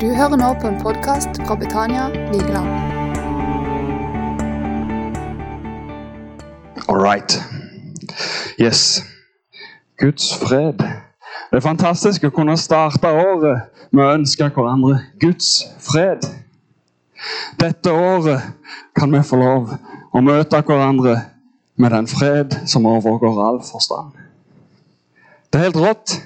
Du hører nå på en podkast fra Betania Vigeland. All right. Yes. Guds fred. Det er fantastisk å kunne starte året med å ønske hverandre Guds fred. Dette året kan vi få lov å møte hverandre med den fred som overgår all forstand. Det er helt rått.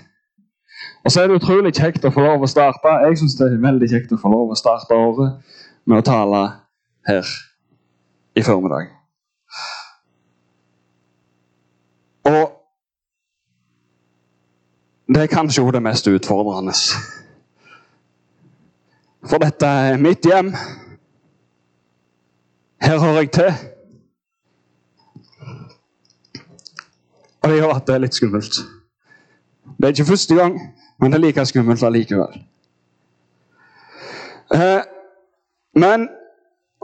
Og så er det utrolig kjekt å få lov å starte. Jeg synes det er veldig kjekt å få lov å starte året med å tale her i formiddag. Og det er kanskje jo det mest utfordrende. For dette er mitt hjem. Her hører jeg til. Og det gjør at det er litt skummelt. Det er ikke første gang, men det er like skummelt allikevel. Eh, men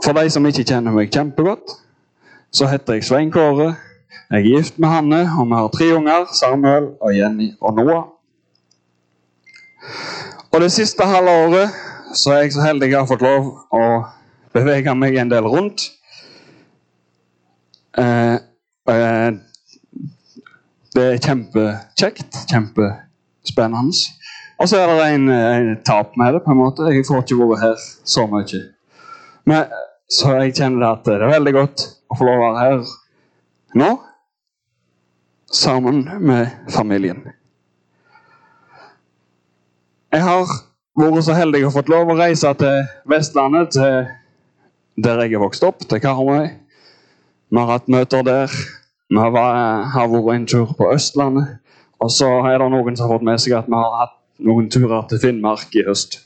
for de som ikke kjenner meg kjempegodt, så heter jeg Svein Kåre. Jeg er gift med Hanne, og vi har tre unger. Samuel, og Jenny og Noah. Og det siste halve året så er jeg så heldig jeg har fått lov å bevege meg en del rundt. Eh, eh, det er kjempekjekt. Kjempespennende. Og så er det en, en, tap med det. på en måte. Jeg får ikke vært her så mye. Men, så jeg kjenner at det er veldig godt å få lov å være her nå. Sammen med familien. Jeg har vært så heldig å fått lov å reise til Vestlandet, til der jeg er vokst opp, til Karmøy. Vi har hatt møter der. Vi har vært en tur på Østlandet. Og så er det noen som har fått med seg at vi har hatt noen turer til Finnmark i høst.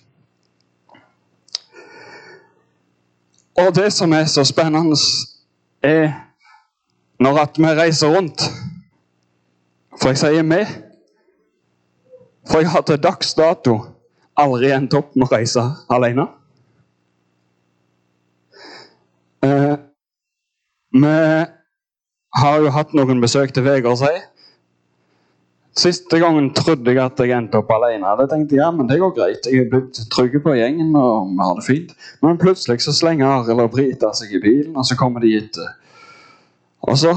Og det som er så spennende, er når at vi reiser rundt For jeg sier vi. For jeg har til dags dato aldri endt opp med å reise alene. Eh, vi har jo hatt noen besøk til Vegårshei. Siste gangen trodde jeg at jeg endte opp alene. Det tenkte jeg, ja, men det går greit. Jeg er blitt trygg på gjengen, og vi har det fint. Men plutselig så slenger Arild og Brita seg i bilen, og så kommer de etter. Og så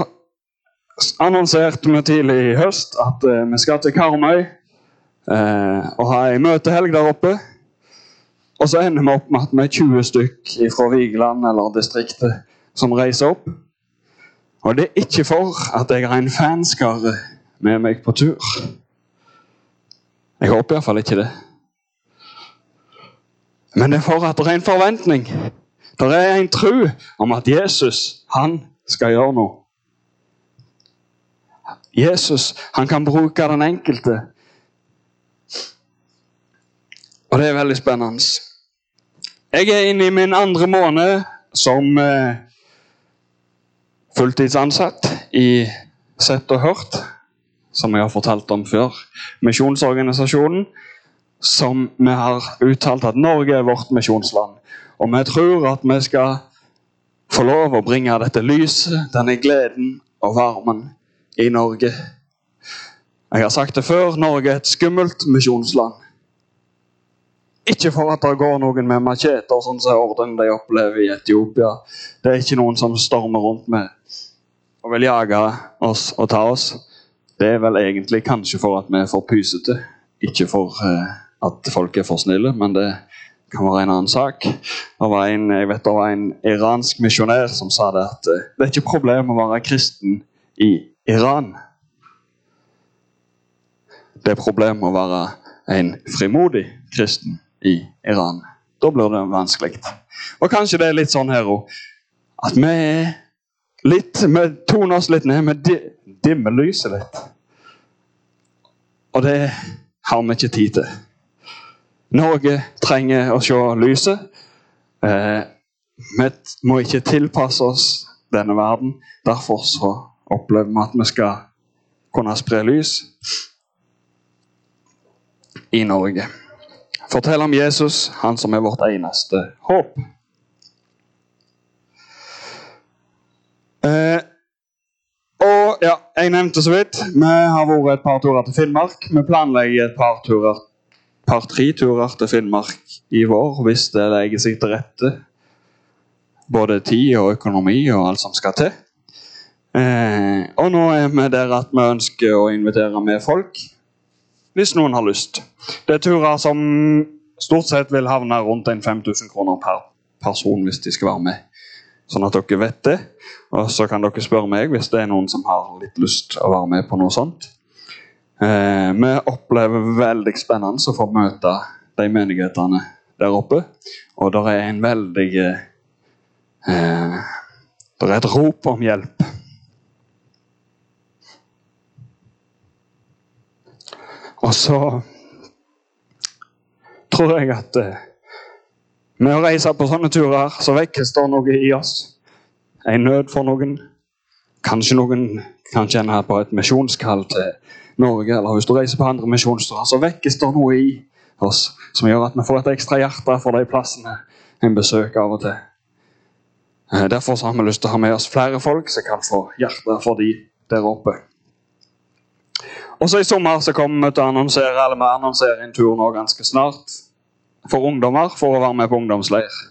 annonserte vi tidlig i høst at uh, vi skal til Karmøy uh, og ha ei møtehelg der oppe. Og så ender vi opp med at vi er 20 stykk fra Vigeland eller distriktet som reiser opp. Og det er ikke for at jeg har en fanskare med meg på tur. Jeg håper iallfall ikke det. Men det er for at det er en forventning. Det er en tro om at Jesus, han skal gjøre noe. Jesus, han kan bruke den enkelte. Og det er veldig spennende. Jeg er inne i min andre måned som eh, fulltidsansatt i Sett og Hørt, som jeg har fortalt om før. Misjonsorganisasjonen som vi har uttalt at Norge er vårt misjonsland. Og vi tror at vi skal få lov å bringe dette lyset, denne gleden og varmen i Norge. Jeg har sagt det før, Norge er et skummelt misjonsland. Ikke for at det går noen med macheter, sånn som orden de opplever i Etiopia. Det er ikke noen som stormer rundt med og vil jage oss og ta oss. Det er vel egentlig kanskje for at vi er for pysete, ikke for uh, at folk er for snille, men det kan være en annen sak. Det var en, jeg vet det var en iransk misjonær som sa det at uh, det er ikke problem å være kristen i Iran. Det er problem å være en frimodig kristen i Iran. Da blir det vanskelig. Og kanskje det er litt sånn her òg at vi er litt Vi toner oss litt ned. Vi dimmer lyset litt. Og det har vi ikke tid til. Norge trenger å se lyset. Eh, vi må ikke tilpasse oss denne verden. Derfor så opplever vi at vi skal kunne spre lys i Norge. Fortell om Jesus, han som er vårt eneste håp. Eh, Jeg nevnte så vidt vi har vært et par turer til Finnmark. Vi planlegger et par turer par-tre turer til Finnmark i vår hvis det legger seg til rette. Både tid og økonomi og alt som skal til. Eh, og nå er vi der at vi ønsker å invitere med folk, hvis noen har lyst. Det er turer som stort sett vil havne rundt en 5000 kroner per person hvis de skal være med. Sånn at dere vet det. Og så kan dere spørre meg hvis det er noen som har litt lyst å være med på noe sånt. Eh, vi opplever veldig spennende å få møte de menighetene der oppe. Og det er en veldig eh, Det er et rop om hjelp. Og så tror jeg at eh, med å reise på sånne turer så vekkes det noe i oss. En nød for noen. Kanskje noen kan kjenne på et misjonskall til Norge, eller hvis du reiser på andre misjonsturer, så vekkes det noe i oss som gjør at vi får et ekstra hjerte for de plassene en besøker av og til. Eh, Derfor har vi lyst til å ha med oss flere folk som kan få hjerte for de der oppe. Og så I sommer så kommer vi til å annonsere eller vi annonserer en tur nå ganske snart for ungdommer for å være med på ungdomsleir.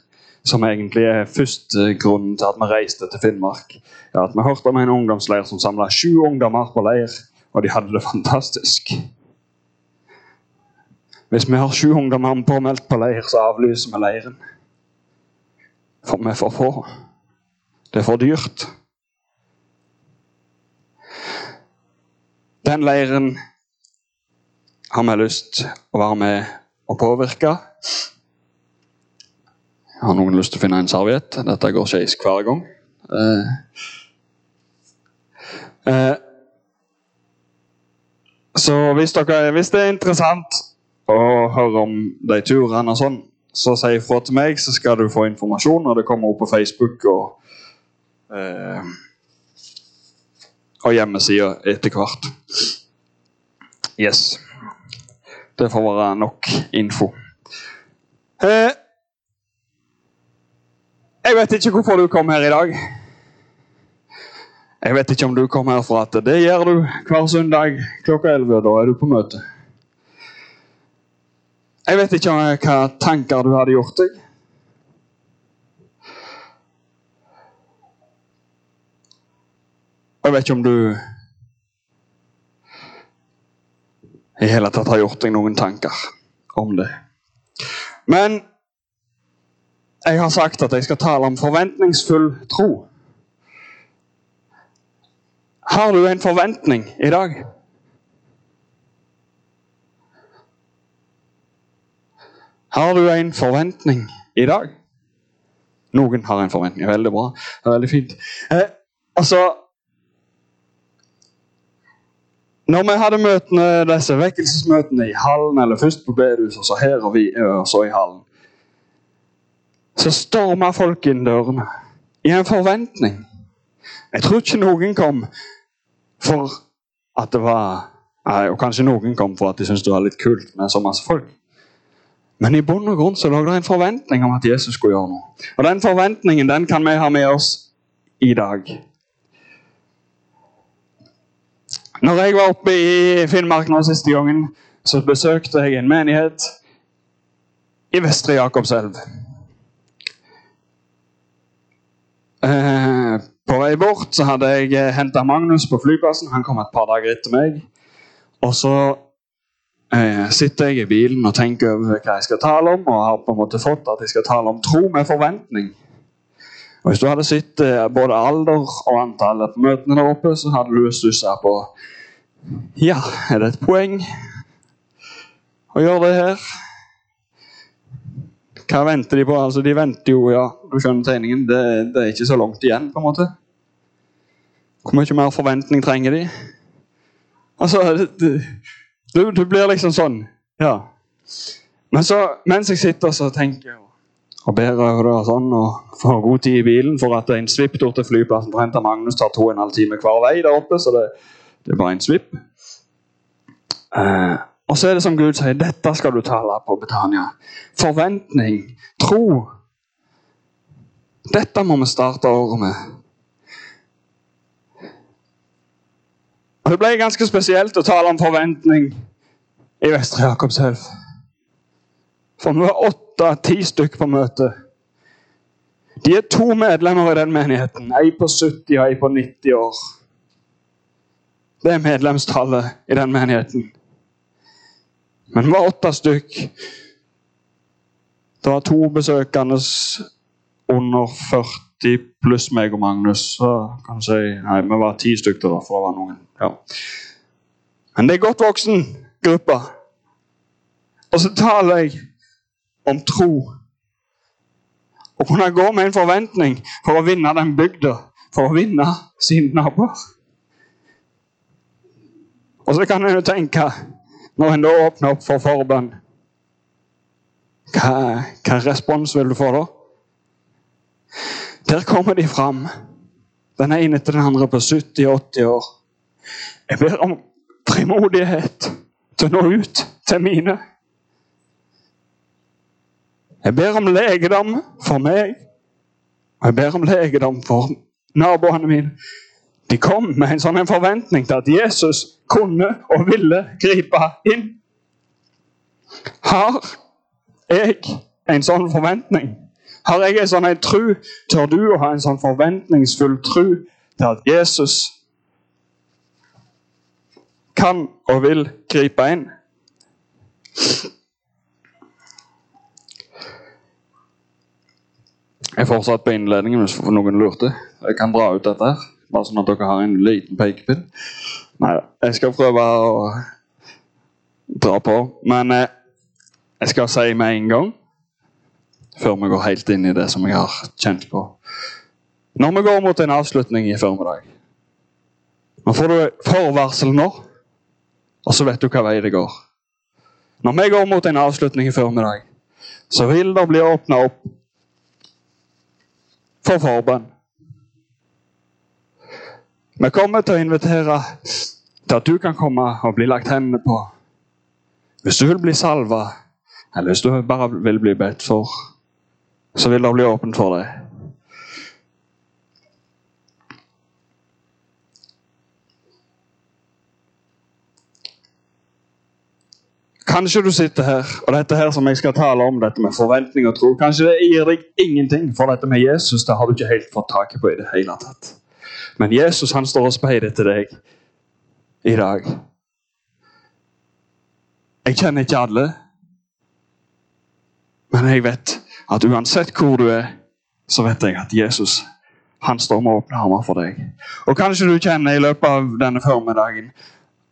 Som egentlig er første grunnen til at vi reiste til Finnmark. Ja, at Vi hørte om en ungdomsleir som samla sju ungdommer på leir, og de hadde det fantastisk. Hvis vi har sju ungdommer påmeldt på leir, så avlyser vi leiren. For vi er for få. Det er for dyrt. Den leiren har vi lyst å være med og påvirke. Har noen lyst til å finne en serviett? Dette går skeis hver gang. Eh, eh, så hvis, dere, hvis det er interessant å høre om de turene og sånn, så si ifra til meg, så skal du få informasjon når det kommer opp på Facebook og, eh, og hjemmesida etter hvert. Yes. Det får være nok info. Eh, jeg vet ikke hvorfor du kom her i dag. Jeg vet ikke om du kom her for at det gjør du hver søndag klokka 11. Da er du på møte. Jeg vet ikke hva tanker du hadde gjort deg. Jeg vet ikke om du i hele tatt har gjort deg noen tanker om det. Men jeg har sagt at jeg skal tale om forventningsfull tro. Har du en forventning i dag? Har du en forventning i dag? Noen har en forventning. Veldig bra. Veldig fint. Eh, altså Når vi hadde møtene, disse vekkelsesmøtene i hallen, eller først på bedehuset, og så her og, vi, og så i hallen, så storma folk inn dørene i en forventning. Jeg tror ikke noen kom for at det var nei, Og kanskje noen kom for at de syntes det var litt kult med så masse folk. Men i bunn og grunn så lå det en forventning om at Jesus skulle gjøre noe. Og den forventningen den kan vi ha med oss i dag. Når jeg var oppe i Finnmark nå siste gangen, så besøkte jeg en menighet i Vestre Jakobselv. Eh, på vei bort så hadde jeg henta Magnus på flyplassen. Han kom et par dager etter meg. Og så eh, sitter jeg i bilen og tenker over hva jeg skal tale om, og har på en måte fått at jeg skal tale om tro med forventning. Og Hvis du hadde sett eh, både alder og antallet på møtene der oppe, så hadde du stussa på Ja, er det et poeng å gjøre det her? Hva venter de på? Altså, De venter jo, ja, du skjønner tegningen, det, det er ikke så langt igjen. på en måte. Hvor mye mer forventning trenger de? Altså, du blir liksom sånn. Ja. Men så, mens jeg sitter så tenker jeg og ber over det og sånn, og får god tid i bilen for at en svipptur til flyplassen for Henta Magnus tar to og en halv time hver vei der oppe, så det, det er bare en svipp. Eh, og så er det som Gud sier, dette skal du tale på Betania. Forventning, tro. Dette må vi starte året med. Og Det ble ganske spesielt å tale om forventning i Vestre Jakobselv. For vi var åtte-ti stykker på møtet. De er to medlemmer i den menigheten. Ei på 70 og ei på 90 år. Det er medlemstallet i den menigheten. Men vi var åtte stykk. Det var to besøkende under 40 pluss meg og Magnus. Så kan si, nei, vi var ti stykker, da, for det var noen. Ja. Men det er godt voksen gruppe. Og så taler jeg om tro. Å kunne gå med en forventning for å vinne den bygda, for å vinne sine naboer. Og så kan en jo tenke, når en da åpner opp for forbønn hva, hva respons vil du få da? Der kommer de fram, den ene etter den andre på 70-80 år. Jeg ber om frimodighet til å nå ut til mine. Jeg ber om legedom for meg, og jeg ber om legedom for naboene mine. De kom med en sånn forventning til at Jesus kunne og ville gripe inn. Har jeg en sånn forventning? Har jeg en sånn tru? Tør du å ha en sånn forventningsfull tru til at Jesus kan og vil gripe inn? Jeg fortsatt på innledningen hvis noen lurte. Jeg kan dra ut dette her, bare sånn at dere har en liten pekepinn. Nei, jeg skal prøve å dra på. Men eh, jeg skal si med en gang, før vi går helt inn i det som jeg har kjent på Når vi går mot en avslutning i formiddag Nå får du forvarsel nå, og så vet du hva vei det går. Når vi går mot en avslutning i formiddag, så vil det bli åpna opp for forbønn. Vi kommer til å invitere til at du kan komme og bli lagt hendene på. Hvis du vil bli salva, eller hvis du bare vil bli bedt for, så vil det bli åpent for deg. Kanskje du sitter her, og dette her som jeg skal tale om, dette med forventning og tro, kanskje det gir deg ingenting, for dette med Jesus det har du ikke helt fått taket på i det hele tatt. Men Jesus han står og speider til deg i dag. Jeg kjenner ikke alle, men jeg vet at uansett hvor du er, så vet jeg at Jesus han står med åpne armer for deg. Og kanskje du kjenner i løpet av denne formiddagen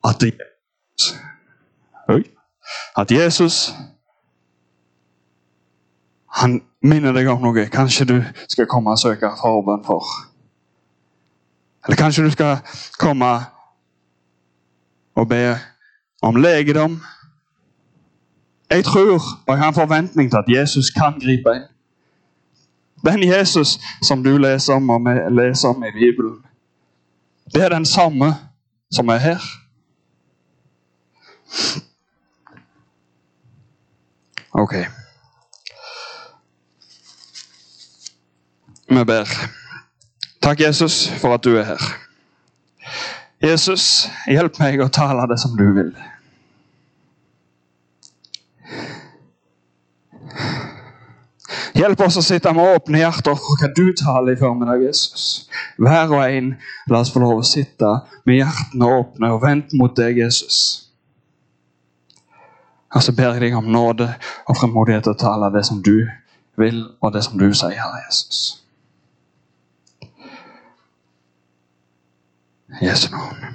at det Oi at Jesus han minner deg om noe kanskje du skal komme og søke forbønn for. Eller kanskje du skal komme og be om legedom. Jeg tror og jeg har en forventning til at Jesus kan gripe inn. Den Jesus som du leser om og vi leser om i Bibelen, det er den samme som er her. Ok. Vi ber. Takk, Jesus, for at du er her. Jesus, hjelp meg å tale det som du vil. Hjelp oss å sitte med åpne hjerter for hva du taler i formiddag, Jesus. Hver og en, la oss få lov å sitte med hjertene åpne og vente mot deg, Jesus. Og så ber jeg deg om nåde og fremodighet til å tale det som du vil, og det som du sier, Herre Jesus. Jesu navn.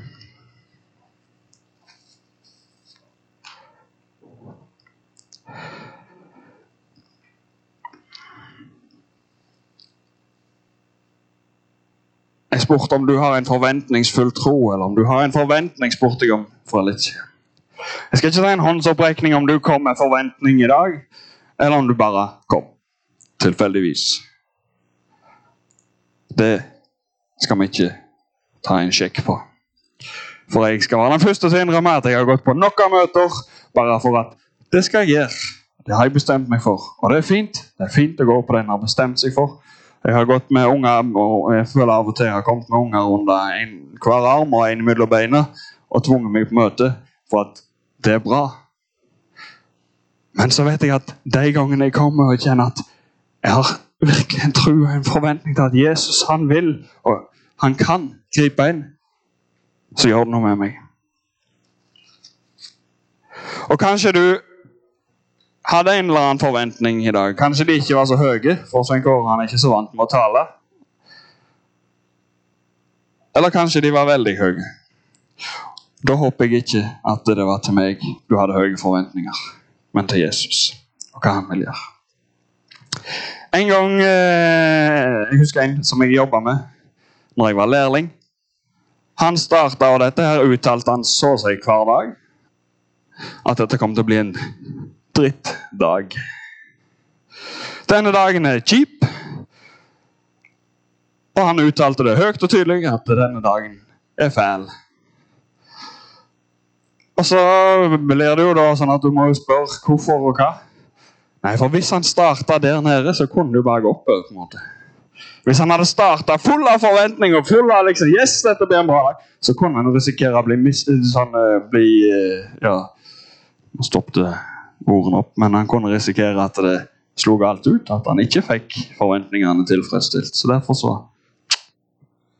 Jeg spurte om du har en forventningsfull tro, eller om du har en forventning, spurte jeg om for litt siden. Jeg skal ikke ta en håndsopprekning om du kom med forventning i dag, eller om du bare kom tilfeldigvis. Det skal vi ikke ta en sjekk på. For jeg skal være den første til å innrømme at jeg har gått på nok av møter bare for at det skal jeg gjøre. Det har jeg bestemt meg for. Og det er fint. Det er fint å gå på det en har bestemt seg for. Jeg har gått med unger, og jeg føler av og til jeg har kommet med unger under en, hver arm og en mellom beina og tvunget meg på møte for at det er bra. Men så vet jeg at de gangene jeg kommer og kjenner at jeg har virkelig en tro og en forventning til at Jesus han vil og han kan gripe inn, så gjør det noe med meg. Og kanskje du hadde en eller annen forventning i dag. Kanskje de ikke var så høye, for Svein Kåre han er ikke så vant med å tale. Eller kanskje de var veldig høye. Da håper jeg ikke at det var til meg du hadde høye forventninger, men til Jesus og hva han vil gjøre. En gang eh, Jeg husker en som jeg jobba med når jeg var lærling. Han starta, og dette her uttalte han så seg hver dag, at dette kom til å bli en drittdag. Denne dagen er kjip. Og han uttalte det høyt og tydelig at denne dagen er fæl. Og så blir det jo da sånn at du må spørre hvorfor og hva. Nei, for hvis han starta der nede, så kunne du bare gå oppover. på en måte. Hvis han hadde starta full av forventninger, full av liksom, yes, dette blir en bra dag, så kunne han risikere å bli, sånn, eh, bli eh, ja, Nå stoppet ordene opp, men han kunne risikere at det slo alt ut. At han ikke fikk forventningene tilfredsstilt. Så derfor så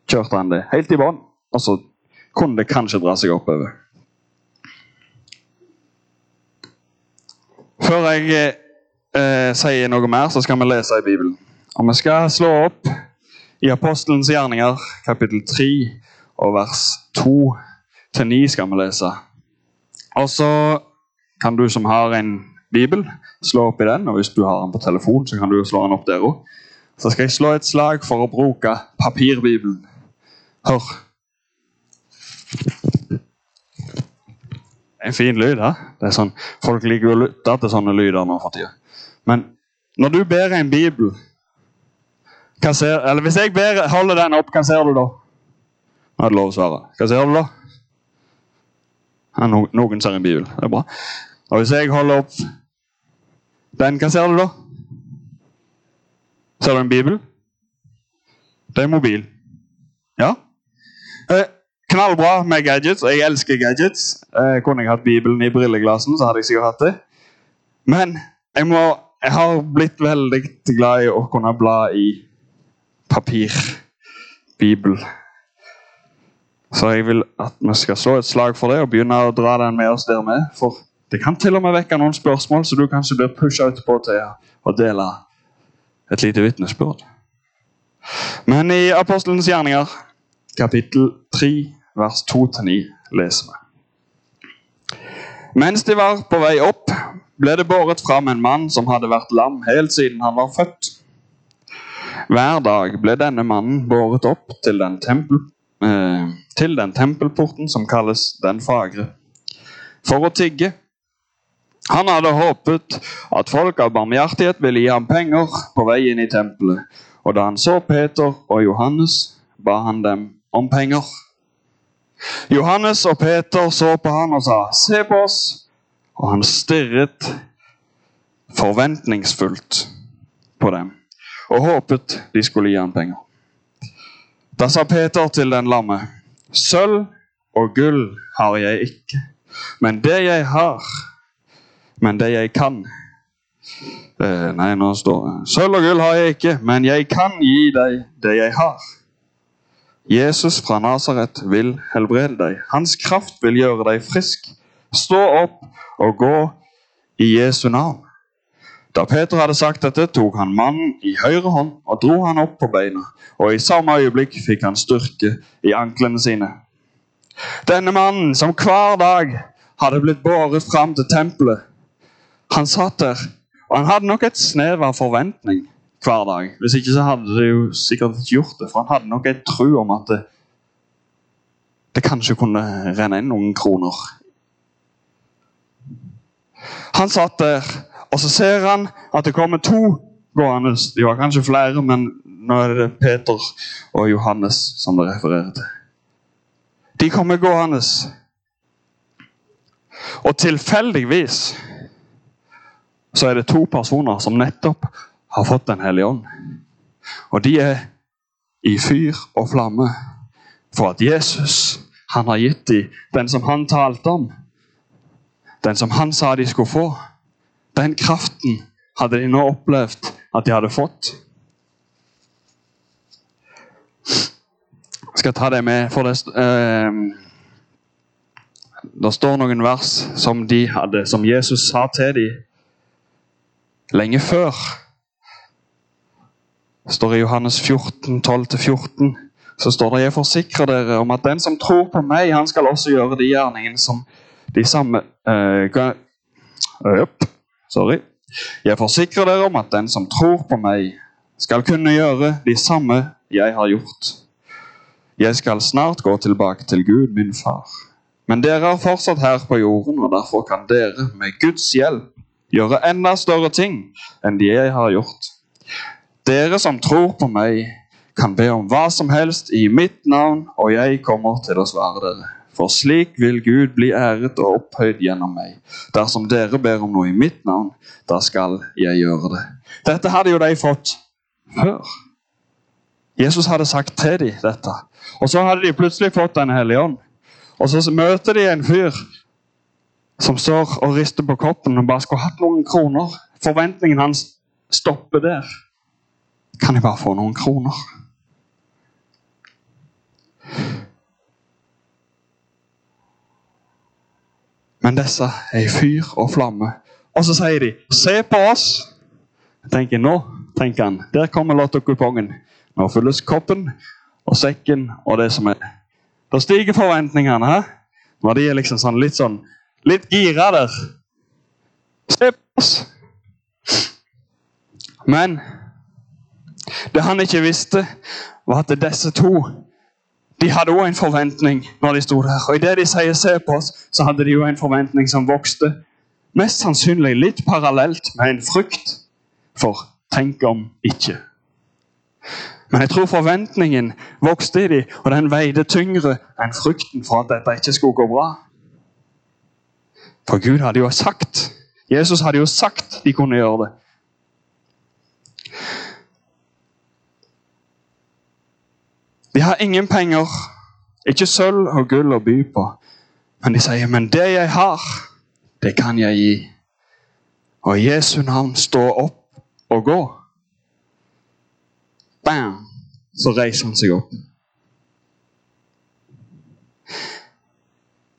kjørte han det helt i bånn, og så kunne det kanskje dra seg oppover. Før jeg eh, sier noe mer, så skal vi lese i Bibelen. Og Vi skal slå opp i Apostelens gjerninger, kapittel 3, og vers 2-9 skal vi lese. Og så kan du som har en bibel, slå opp i den. Og hvis du har den på telefon, så kan du slå den opp der òg. Så skal jeg slå et slag for å bruke papirbibelen. Hør. En fin lyd, da. Det er sånn, Folk liker å lytte til sånne lyder nå for tida. Men når du ber en bibel ser, eller Hvis jeg ber, holder den opp, hva ser du da? Nå er det lov å svare. Hva ser du da? Ja, noen ser en bibel. Det er bra. Og hvis jeg holder opp den, hva ser du da? Ser du en bibel? Det er mobil. Ja? Eh, knallbra med gadgets. og Jeg elsker gadgets. Eh, kunne jeg hatt Bibelen i brilleglasen, så hadde jeg sikkert hatt det. Men jeg, må, jeg har blitt veldig glad i å kunne bla i papir. Bibel. Så jeg vil at vi skal slå et slag for det og begynne å dra den med oss der med. For det kan til og med vekke noen spørsmål, så du kanskje blir pusha utpå til å dele et lite vitnesbyrd. Men i Apostelens gjerninger, kapittel 3, vers 2-9, leser vi. Mens de var på vei opp, ble det båret fram en mann som hadde vært lam helt siden han var født. Hver dag ble denne mannen båret opp til den tempel Eh, til den tempelporten som kalles Den fagre, for å tigge. Han hadde håpet at folk av barmhjertighet ville gi ham penger på vei inn i tempelet, og da han så Peter og Johannes, ba han dem om penger. Johannes og Peter så på han og sa, 'Se på oss.' Og han stirret forventningsfullt på dem og håpet de skulle gi ham penger. Da sa Peter til den lamme, sølv og gull har jeg ikke, men det jeg har, men det jeg kan eh, Nei, nå står det Sølv og gull har jeg ikke, men jeg kan gi deg det jeg har. Jesus fra Nasaret vil helbrede deg. Hans kraft vil gjøre deg frisk. Stå opp og gå i Jesu navn. Da Peter hadde sagt dette, tok han mannen i høyre hånd og dro han opp på beina, og i samme øyeblikk fikk han styrke i anklene sine. Denne mannen, som hver dag hadde blitt båret fram til tempelet, han satt der, og han hadde nok et snev av forventning hver dag. Hvis ikke så hadde de jo sikkert ikke gjort det, for han hadde nok et tro om at det, det kanskje kunne renne inn noen kroner. Han satt der og så ser han at det kommer to gående. De var kanskje flere, men nå er det Peter og Johannes som det refererer til. De kommer gående. Og tilfeldigvis så er det to personer som nettopp har fått Den hellige ånd. Og de er i fyr og flamme for at Jesus han har gitt dem den som han talte om. Den som han sa de skulle få Den kraften hadde de nå opplevd at de hadde fått. Jeg skal ta det med, for det, eh, det står noen vers som de hadde, som Jesus sa til dem lenge før. Står i Johannes 14, 12-14. Så står det jeg forsikrer dere om at den som tror på meg, han skal også gjøre de gjerningene som de samme uh, ga- Sorry. Jeg forsikrer dere om at den som tror på meg, skal kunne gjøre de samme jeg har gjort. Jeg skal snart gå tilbake til Gud, min far. Men dere er fortsatt her på jorden, og derfor kan dere med Guds hjelp gjøre enda større ting enn de jeg har gjort. Dere som tror på meg, kan be om hva som helst i mitt navn, og jeg kommer til å svare dere. For slik vil Gud bli æret og opphøyd gjennom meg. Dersom dere ber om noe i mitt navn, da skal jeg gjøre det. Dette hadde jo de fått før. Jesus hadde sagt til dem dette. Og så hadde de plutselig fått Den hellige ånd. Og så møter de en fyr som står og rister på koppen og bare skulle hatt noen kroner. Forventningen hans stopper der. Kan jeg bare få noen kroner? Men disse er i fyr og flamme. Og så sier de 'se på oss'. Jeg tenker Nå tenker han, der kommer lottokupongen. Nå fylles koppen og sekken og det som er. Da stiger forventningene. He? Når de er liksom sånn litt sånn litt gira der. Se på oss. Men det han ikke visste, var at disse to de hadde òg en forventning når de sto der. Og idet de sier 'se på oss', så hadde de jo en forventning som vokste. Mest sannsynlig litt parallelt med en frykt. For tenk om ikke. Men jeg tror forventningen vokste i dem, og den veide tyngre enn frykten for at dette ikke skulle gå bra. For Gud hadde jo sagt, Jesus hadde jo sagt de kunne gjøre det. De har ingen penger, ikke sølv og gull å by på. Men de sier, 'Men det jeg har, det kan jeg gi.' Og i Jesu navn stå opp og gå. Bam! Så reiser han seg opp.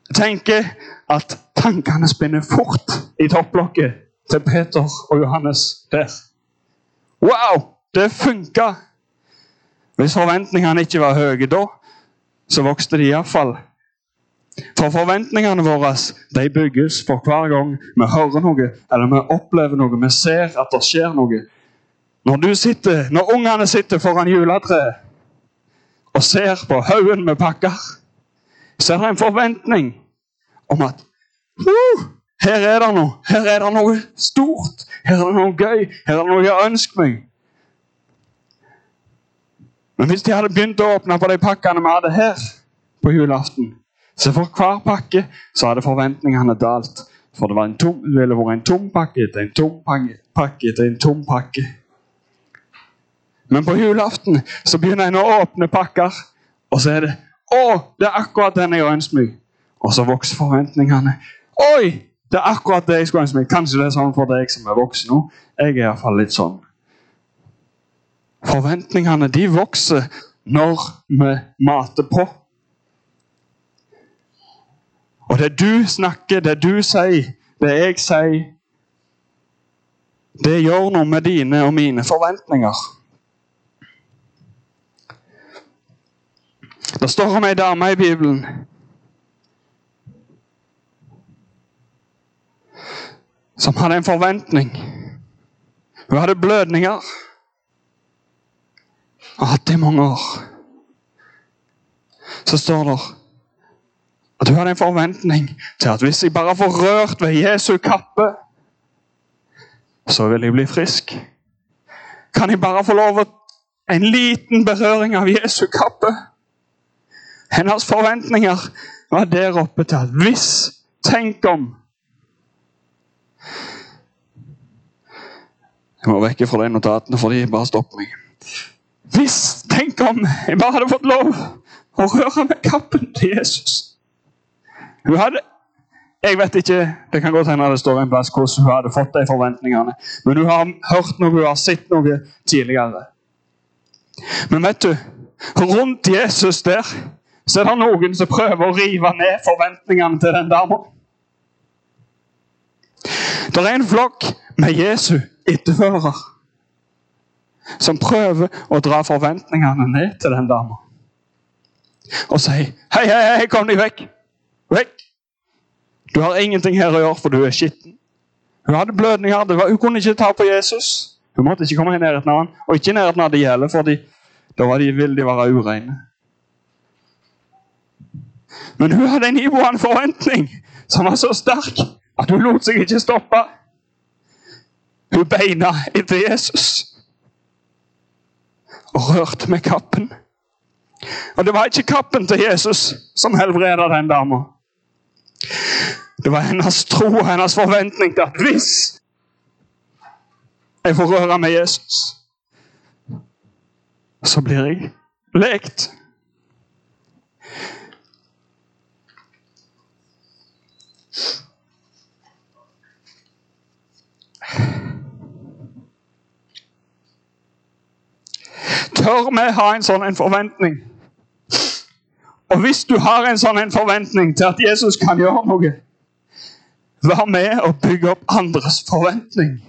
Jeg tenker at tankene spinner fort i topplokket til Peter og Johannes der. Wow! Det funka! Hvis forventningene ikke var høye da, så vokste de iallfall. For forventningene våre de bygges for hver gang vi hører noe eller vi opplever noe, vi ser at det skjer noe. Når, du sitter, når ungene sitter foran juletreet og ser på haugen med pakker, så er det en forventning om at «Woo, her er det noe. Her er det noe stort. Her er det noe gøy. Her er det noe jeg ønsker meg. Men hvis de hadde begynt å åpne på de pakkene vi hadde her på julaften, så for hver pakke så hadde forventningene dalt. For det, tom, det ville vært en tom pakke etter en tom pakke, pakke etter en tom pakke. Men på julaften så begynner en å åpne pakker, og så er det Å, det er akkurat den jeg ønsker meg. Og så vokser forventningene. Oi, det er akkurat det jeg skulle ønske meg. Kanskje det er sånn for deg som er voksen nå. Jeg er iallfall litt sånn. Forventningene de vokser når vi mater på. Og det du snakker, det du sier, det jeg sier, det gjør noe med dine og mine forventninger. Det står om ei dame i Bibelen som hadde en forventning. Hun hadde blødninger og hatt det i mange år. Så står det at hun hadde en forventning til at hvis jeg bare får rørt ved Jesu kappe, så vil jeg bli frisk. Kan jeg bare få lov å en liten berøring av Jesu kappe? Hennes forventninger var der oppe til at hvis Tenk om Jeg må vekke fra de notatene, for de bare stopper meg. Hvis, tenk om jeg bare hadde fått lov å røre med kappen til Jesus. Hun hadde Jeg vet ikke, Det kan godt hende det står en plass hvordan hun hadde fått de forventningene. Men hun har hørt noe, hun har sett noe tidligere. Men vet du, rundt Jesus der så er det noen som prøver å rive ned forventningene til den dama. Det er en flokk med Jesu etterfølgere som prøver å dra forventningene ned til den dama. Og sier hei, hei, hei, kom deg vekk. Vekk. Du har ingenting her å gjøre, for du er skitten. Hun hadde blødninger. Var, hun kunne ikke ta på Jesus. Hun måtte ikke komme i nærheten av han, og ikke i nærheten av de heller, for da var de, ville de være ureine. Men hun hadde en iboende forventning som var så sterk at hun lot seg ikke stoppe. Hun beina etter Jesus og rørte med kappen. Og det var ikke kappen til Jesus som helbreda den dama. Det var hennes tro og hennes forventning til at hvis jeg får røre med Jesus, så blir jeg lekt. Tør vi ha en sånn en forventning? Og hvis du har en sånn en forventning til at Jesus kan gjøre noe, vær med og bygge opp andres forventning.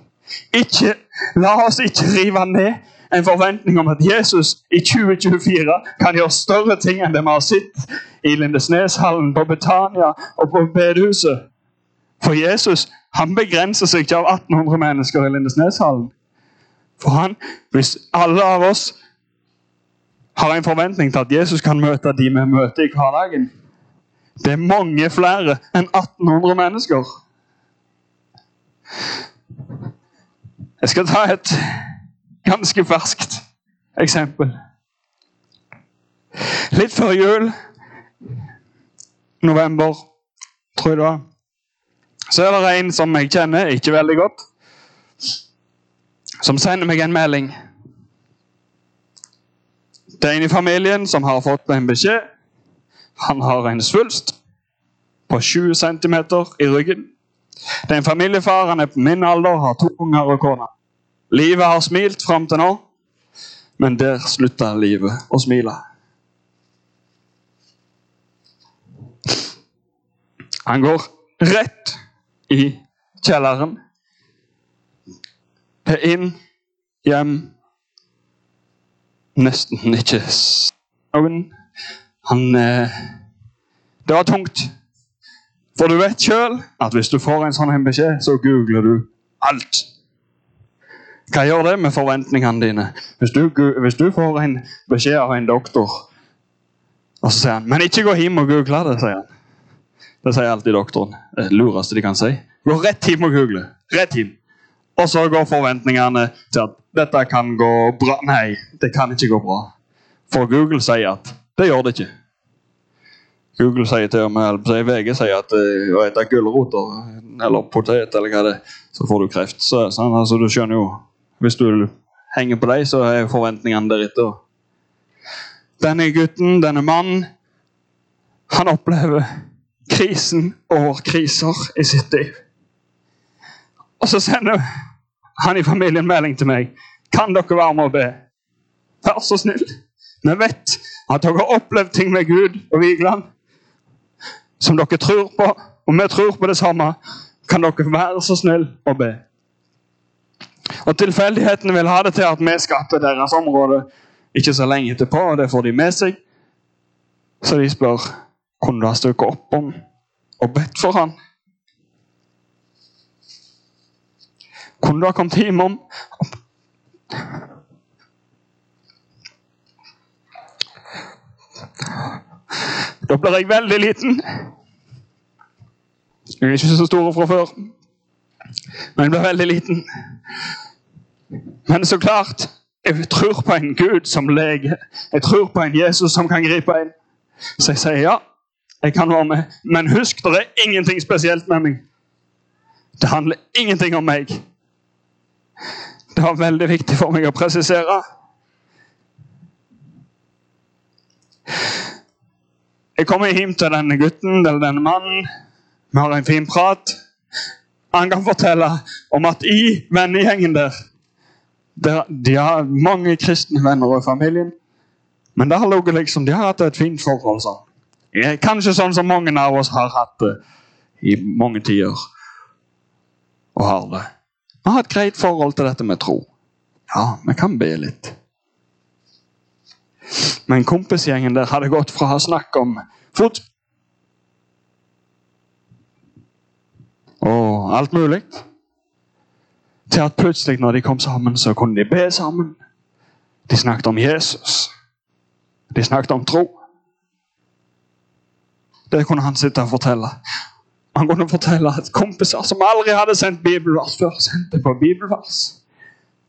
Ikke, la oss ikke rive ned en forventning om at Jesus i 2024 kan gjøre større ting enn det vi har sett i Lindesneshallen, på Betania og på bedehuset. For Jesus han begrenser seg ikke av 1800 mennesker i Lindesneshallen. For han, hvis alle av oss har en forventning til at Jesus kan møte de vi møter i hverdagen. Det er mange flere enn 1800 mennesker. Jeg skal ta et ganske ferskt eksempel. Litt før jul, november, tror jeg det var, så er det en som jeg kjenner ikke veldig godt, som sender meg en melding. Det er en i familien som har fått en beskjed. Han har en svulst på 20 cm i ryggen. Det er en familiefar, han er på min alder, har to unger og kone. Livet har smilt fram til nå, men der slutta livet å smile. Han går rett i kjelleren. Inn, hjem, nesten ikke noen. Han eh, Det var tungt. For du vet sjøl at hvis du får en sånn beskjed, så googler du alt. Hva gjør det med forventningene dine? Hvis du, hvis du får en beskjed av en doktor, og så sier han 'Men ikke gå hjem og google det', sier han. Det sier alltid doktoren. Det lureste de kan si. Gå rett hjem og google. Rett hjem. Og så går forventningene til at dette kan gå bra. Nei, det kan ikke gå bra. For Google sier at det gjør det ikke. Google sier til og med, eller VG sier at uh, å spise gulroter eller potet eller hva det er, så får du kreft. Så, sånn, altså, du skjønner jo Hvis du henger på dem, så er forventningene deretter. Denne gutten, denne mannen, han opplever krisen over kriser i sitt liv. Og så sender han i familien melding til meg. Kan dere være med og be? Vær så snill. Vi vet at dere har opplevd ting med Gud og Vigeland som dere tror på, og vi tror på det samme. Kan dere være så snill å be? Og Tilfeldighetene vil ha det til at vi skapte deres område ikke så lenge etterpå, og det får de med seg. Så de spør kunne du ha støkket opp om og bedt for han. Kunne du ha kommet om Da blir jeg veldig liten. Jeg er ikke så stor fra før, men jeg blir veldig liten. Men så klart, jeg tror på en Gud som lege. Jeg tror på en Jesus som kan gripe inn. Så jeg sier ja, jeg kan være med. Men husk, det er ingenting spesielt med meg. Det handler ingenting om meg. Det var veldig viktig for meg å presisere. Jeg kommer hjem til denne gutten eller denne mannen Vi har en fin prat. Han kan fortelle om at i vennegjengen der, der De har mange kristne venner i familien, men der ligger liksom, de har hatt et fint forhold. sånn. Kanskje sånn som mange av oss har hatt det i mange tider. Og har det. Vi har et greit forhold til dette med tro. Ja, vi kan be litt. Men kompisgjengen der hadde gått fra å ha snakk om fot og alt mulig, til at plutselig når de kom sammen, så kunne de be sammen. De snakket om Jesus. De snakket om tro. Det kunne han sitte og fortelle. Han kunne fortelle at kompiser som aldri hadde sendt bibelvers før, sendte på bibelvers.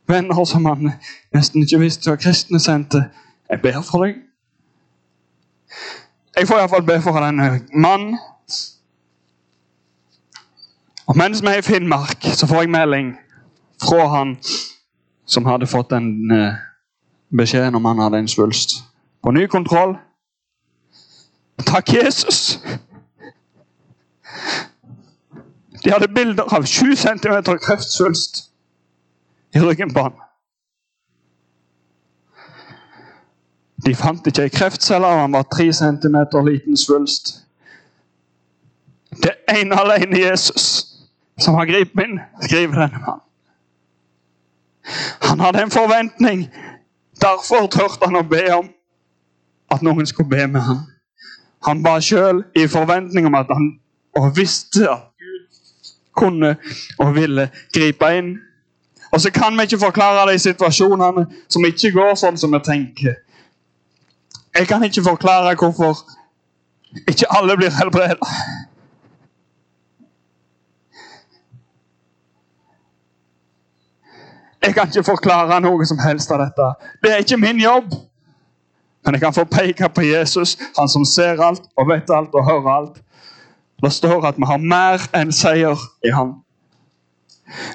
Venner som han nesten ikke visste var kristne, sendte. Jeg ber for deg. Jeg får iallfall be for denne mannen. Og mens vi er i Finnmark, så får jeg melding fra han som hadde fått den eh, beskjeden om han hadde en svulst. På ny kontroll. Takk, Jesus! De hadde bilder av 7 cm kreftsvulst i ryggen på han. De fant ikke ei kreftcelle, og han var 3 cm liten svulst. Det er ene alene Jesus som har gripet inn, skriver denne mannen. Han hadde en forventning. Derfor turte han å be om at noen skulle be med ham. Han ba sjøl i forventning om at han og visste at Gud kunne og ville gripe inn. Og så kan vi ikke forklare de situasjonene som ikke går sånn som vi tenker. Jeg kan ikke forklare hvorfor ikke alle blir helbredet. Jeg kan ikke forklare noe som helst av dette. Det er ikke min jobb. Men jeg kan få peke på Jesus, han som ser alt og vet alt og hører alt. Det står at vi har mer enn seier i han.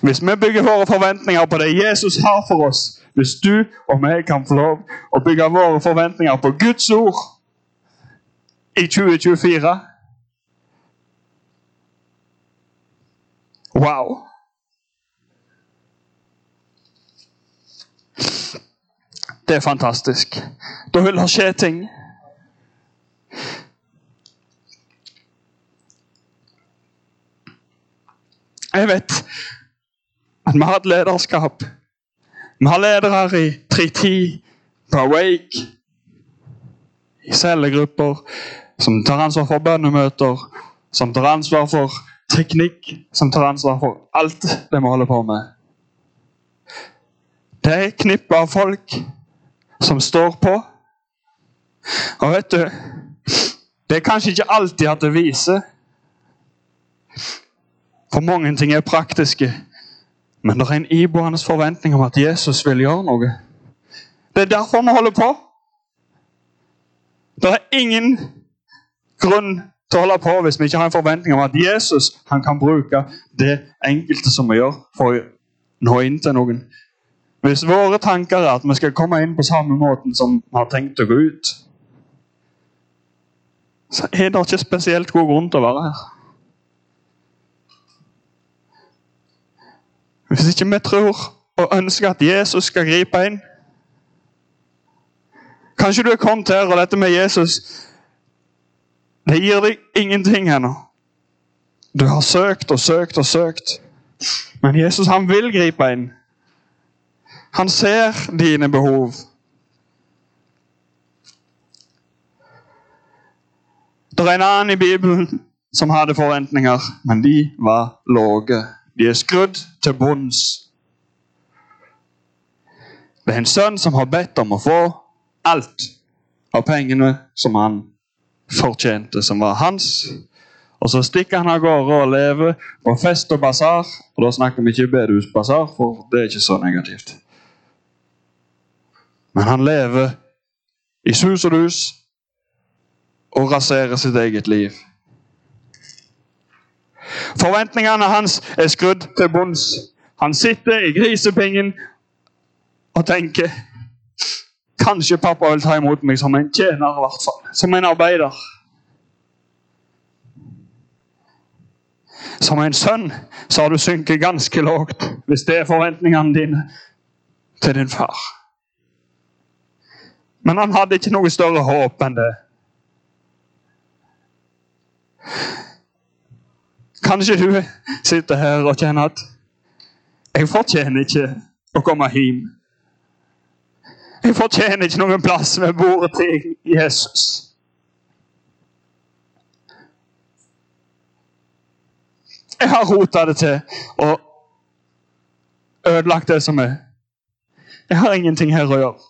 Hvis vi bygger våre forventninger på det Jesus har for oss, hvis du og vi kan få lov å bygge våre forventninger på Guds ord i 2024 Wow! Det er fantastisk. Da vil det skje ting. Jeg vet at vi har et lederskap. Vi har ledere i 310, på Awake, i cellegrupper, som tar ansvar for bønnemøter, som tar ansvar for teknikk, som tar ansvar for alt det vi holder på med. Det er et knippe av folk som står på. Og vet du Det er kanskje ikke alltid at det viser. For mange ting er praktiske. Men det er en iboende forventning om at Jesus vil gjøre noe. Det er derfor vi holder på. Det er ingen grunn til å holde på hvis vi ikke har en forventning om at Jesus kan bruke det enkelte som vi gjør, for å nå inn til noen. Hvis våre tanker er at vi skal komme inn på samme måten som vi har tenkt å gå ut, så er det ikke spesielt god grunn til å være her. Hvis ikke vi tror og ønsker at Jesus skal gripe inn Kanskje du er kommet her, og dette med Jesus det gir deg ingenting ennå. Du har søkt og søkt og søkt. Men Jesus han vil gripe inn. Han ser dine behov. Det er en annen i Bibelen som hadde forventninger, men de var lave. De er skrudd til bunns. Det er en sønn som har bedt om å få alt av pengene som han fortjente, som var hans. Og så stikker han av gårde og lever på fest og basar. Og da snakker vi ikke bedehusbasar, for det er ikke så negativt. Men han lever i sus og dus og raserer sitt eget liv. Forventningene hans er skrudd til bunns. Han sitter i grisepingen og tenker Kanskje pappa vil ta imot meg som en tjener, i hvert fall. Som en arbeider. Som en sønn så har du synket ganske lågt, hvis det er forventningene dine til din far. Men han hadde ikke noe større håp enn det. Kanskje du sitter her og kjenner at jeg fortjener ikke å komme hjem. Jeg fortjener ikke noen plass ved bordet til Jesus. Jeg har rota det til og ødelagt det som er. Jeg har ingenting her å gjøre.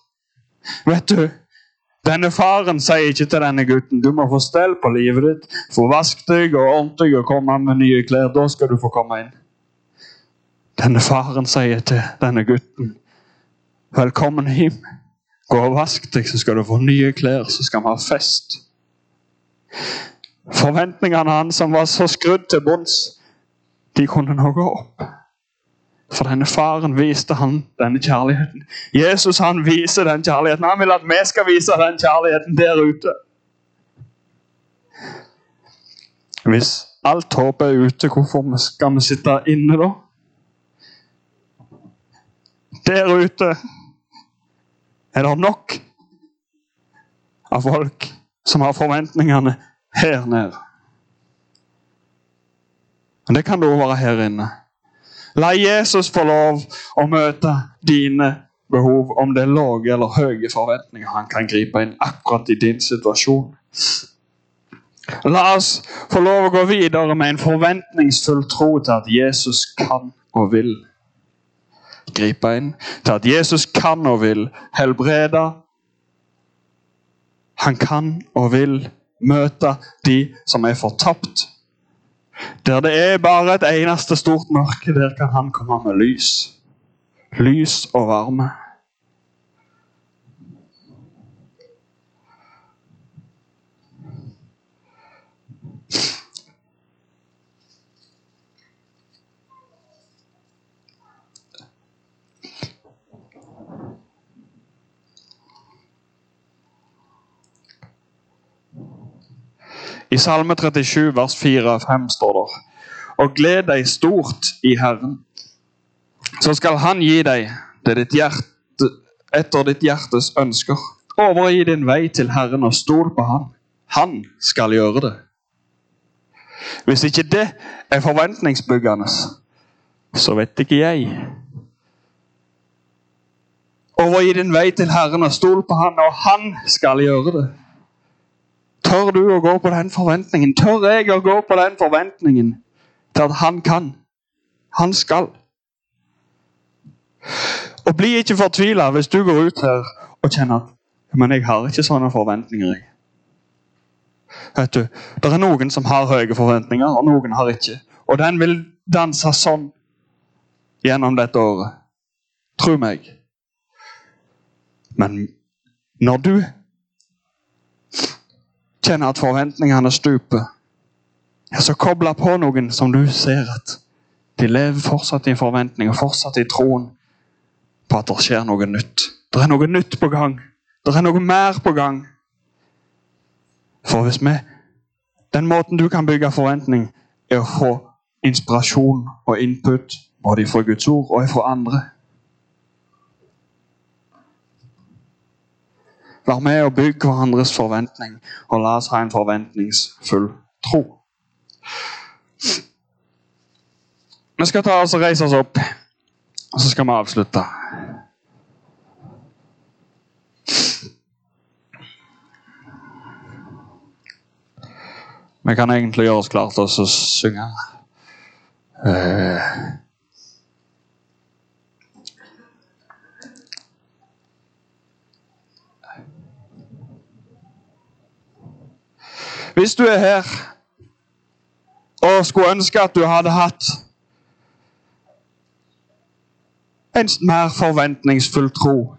Vet du, denne faren sier ikke til denne gutten du må få stell på livet ditt, få vasket deg og ordnet deg og komme med nye klær. Da skal du få komme inn. Denne faren sier til denne gutten velkommen hjem. Gå og vask deg, så skal du få nye klær, så skal vi ha fest. Forventningene hans som var så skrudd til bunns, de kunne nå gå opp. For denne faren viste han denne kjærligheten. Jesus han viser den kjærligheten. Han vil at vi skal vise den kjærligheten der ute. Hvis alt håp er ute, hvorfor skal vi sitte inne da? Der ute er det nok av folk som har forventningene her nede. Men det kan det òg være her inne. La Jesus få lov å møte dine behov, om det er lave eller høye forventninger. Han kan gripe inn akkurat i din situasjon. La oss få lov å gå videre med en forventningsfull tro til at Jesus kan og vil gripe inn. Til at Jesus kan og vil helbrede. Han kan og vil møte de som er fortapt der det er bare et eneste stort mørke, der kan han komme med lys. Lys og varme. I Salme 37, vers 4 og 5 står det Og gled deg stort i Herren. Så skal Han gi deg det ditt hjerte, etter ditt hjertes ønsker. Overgi din vei til Herren og stol på Han. Han skal gjøre det. Hvis ikke det er forventningsbyggende, så vet ikke jeg. Overgi din vei til Herren og stol på Han, og Han skal gjøre det. Tør du å gå på den forventningen? Tør jeg å gå på den forventningen til at han kan? Han skal. Og bli ikke fortvila hvis du går ut her og kjenner men jeg har ikke sånne forventninger. Vet du, Det er noen som har høye forventninger, og noen har ikke. Og den vil danse sånn gjennom dette året. Tro meg. Men når du kjenner at forventningene stuper, ja, så kobla på noen som du ser at de lever fortsatt i en forventning og fortsatt i troen på at det skjer noe nytt. Det er noe nytt på gang. Det er noe mer på gang. For hvis vi Den måten du kan bygge forventning, er å få inspirasjon og input både fra Guds ord og fra andre. Vær med og bygg hverandres forventning, og la oss ha en forventningsfull tro. Vi skal ta oss og reise oss opp, og så skal vi avslutte. Vi kan egentlig gjøre oss klare til å synge. Uh, Hvis du er her og skulle ønske at du hadde hatt en mer forventningsfull tro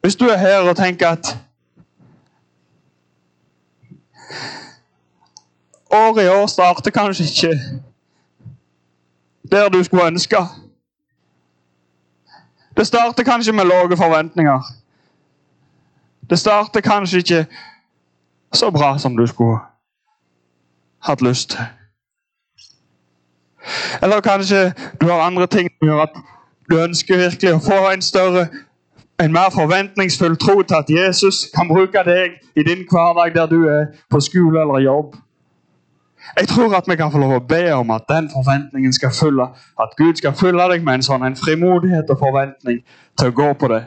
Hvis du er her og tenker at Året i år starter kanskje ikke der du skulle ønske. Det starter kanskje med lave forventninger. Det starter kanskje ikke så bra som du skulle hatt lyst til. Eller kanskje du har andre ting som gjør at du ønsker virkelig å få en større, en mer forventningsfull tro til at Jesus kan bruke deg i din hverdag der du er på skole eller jobb. Jeg tror at vi kan få lov å be om at den forventningen skal fylle, at Gud skal fylle deg med en sånn en frimodighet og forventning til å gå på det.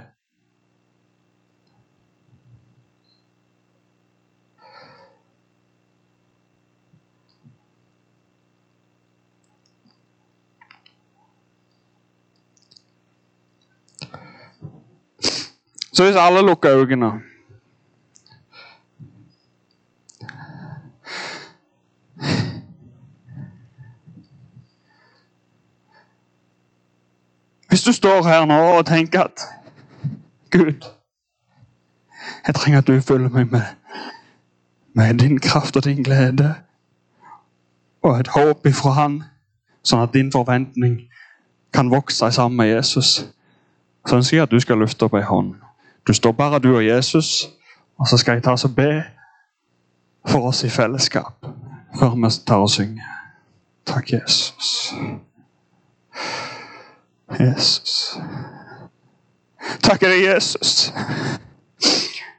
Så hvis alle lukker øynene Hvis du står her nå og tenker at Gud, jeg trenger at du fyller meg med, med din kraft og din glede og et håp ifra Han, sånn at din forventning kan vokse sammen med Jesus, så ønsker jeg at du skal løfte opp ei hånd. Du står bare du og Jesus, og så skal jeg ta oss og be for oss i fellesskap før vi tar og synger. Takk, Jesus. Jesus. Takker deg, Jesus.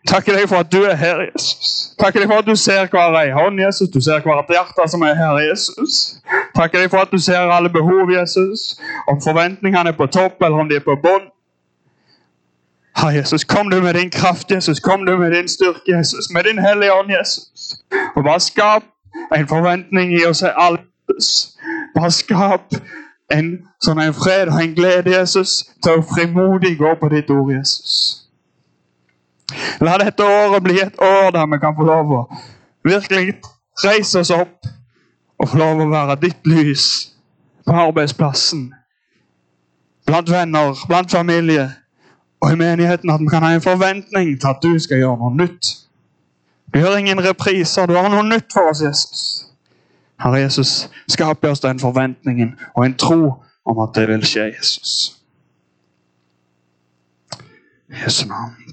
Takker deg for at du er her, Jesus. Takker deg for at du ser hver ei hånd, Jesus. Du ser hvert hjerte som er her, Jesus. Takker deg for at du ser alle behov, Jesus. Om forventningene er på topp eller om de er på bånn. Herre Jesus, kom du med din kraft, Jesus. Kom du med din styrke, Jesus. Med din hellige ånd, Jesus. Og bare skap en forventning i oss alle. Bare skap en sånn en fred og en glede, Jesus, til å frimodig gå på ditt ord, Jesus. La dette året bli et år der vi kan få lov å virkelig reise oss opp og få lov å være ditt lys på arbeidsplassen, blant venner, blant familie og i menigheten at vi kan ha en forventning til at du skal gjøre noe nytt. Du gjør ingen repriser, du har noe nytt for oss, Jesus. Herre Jesus, skap oss den forventningen og en tro om at det vil skje, Jesus. Jesu navn.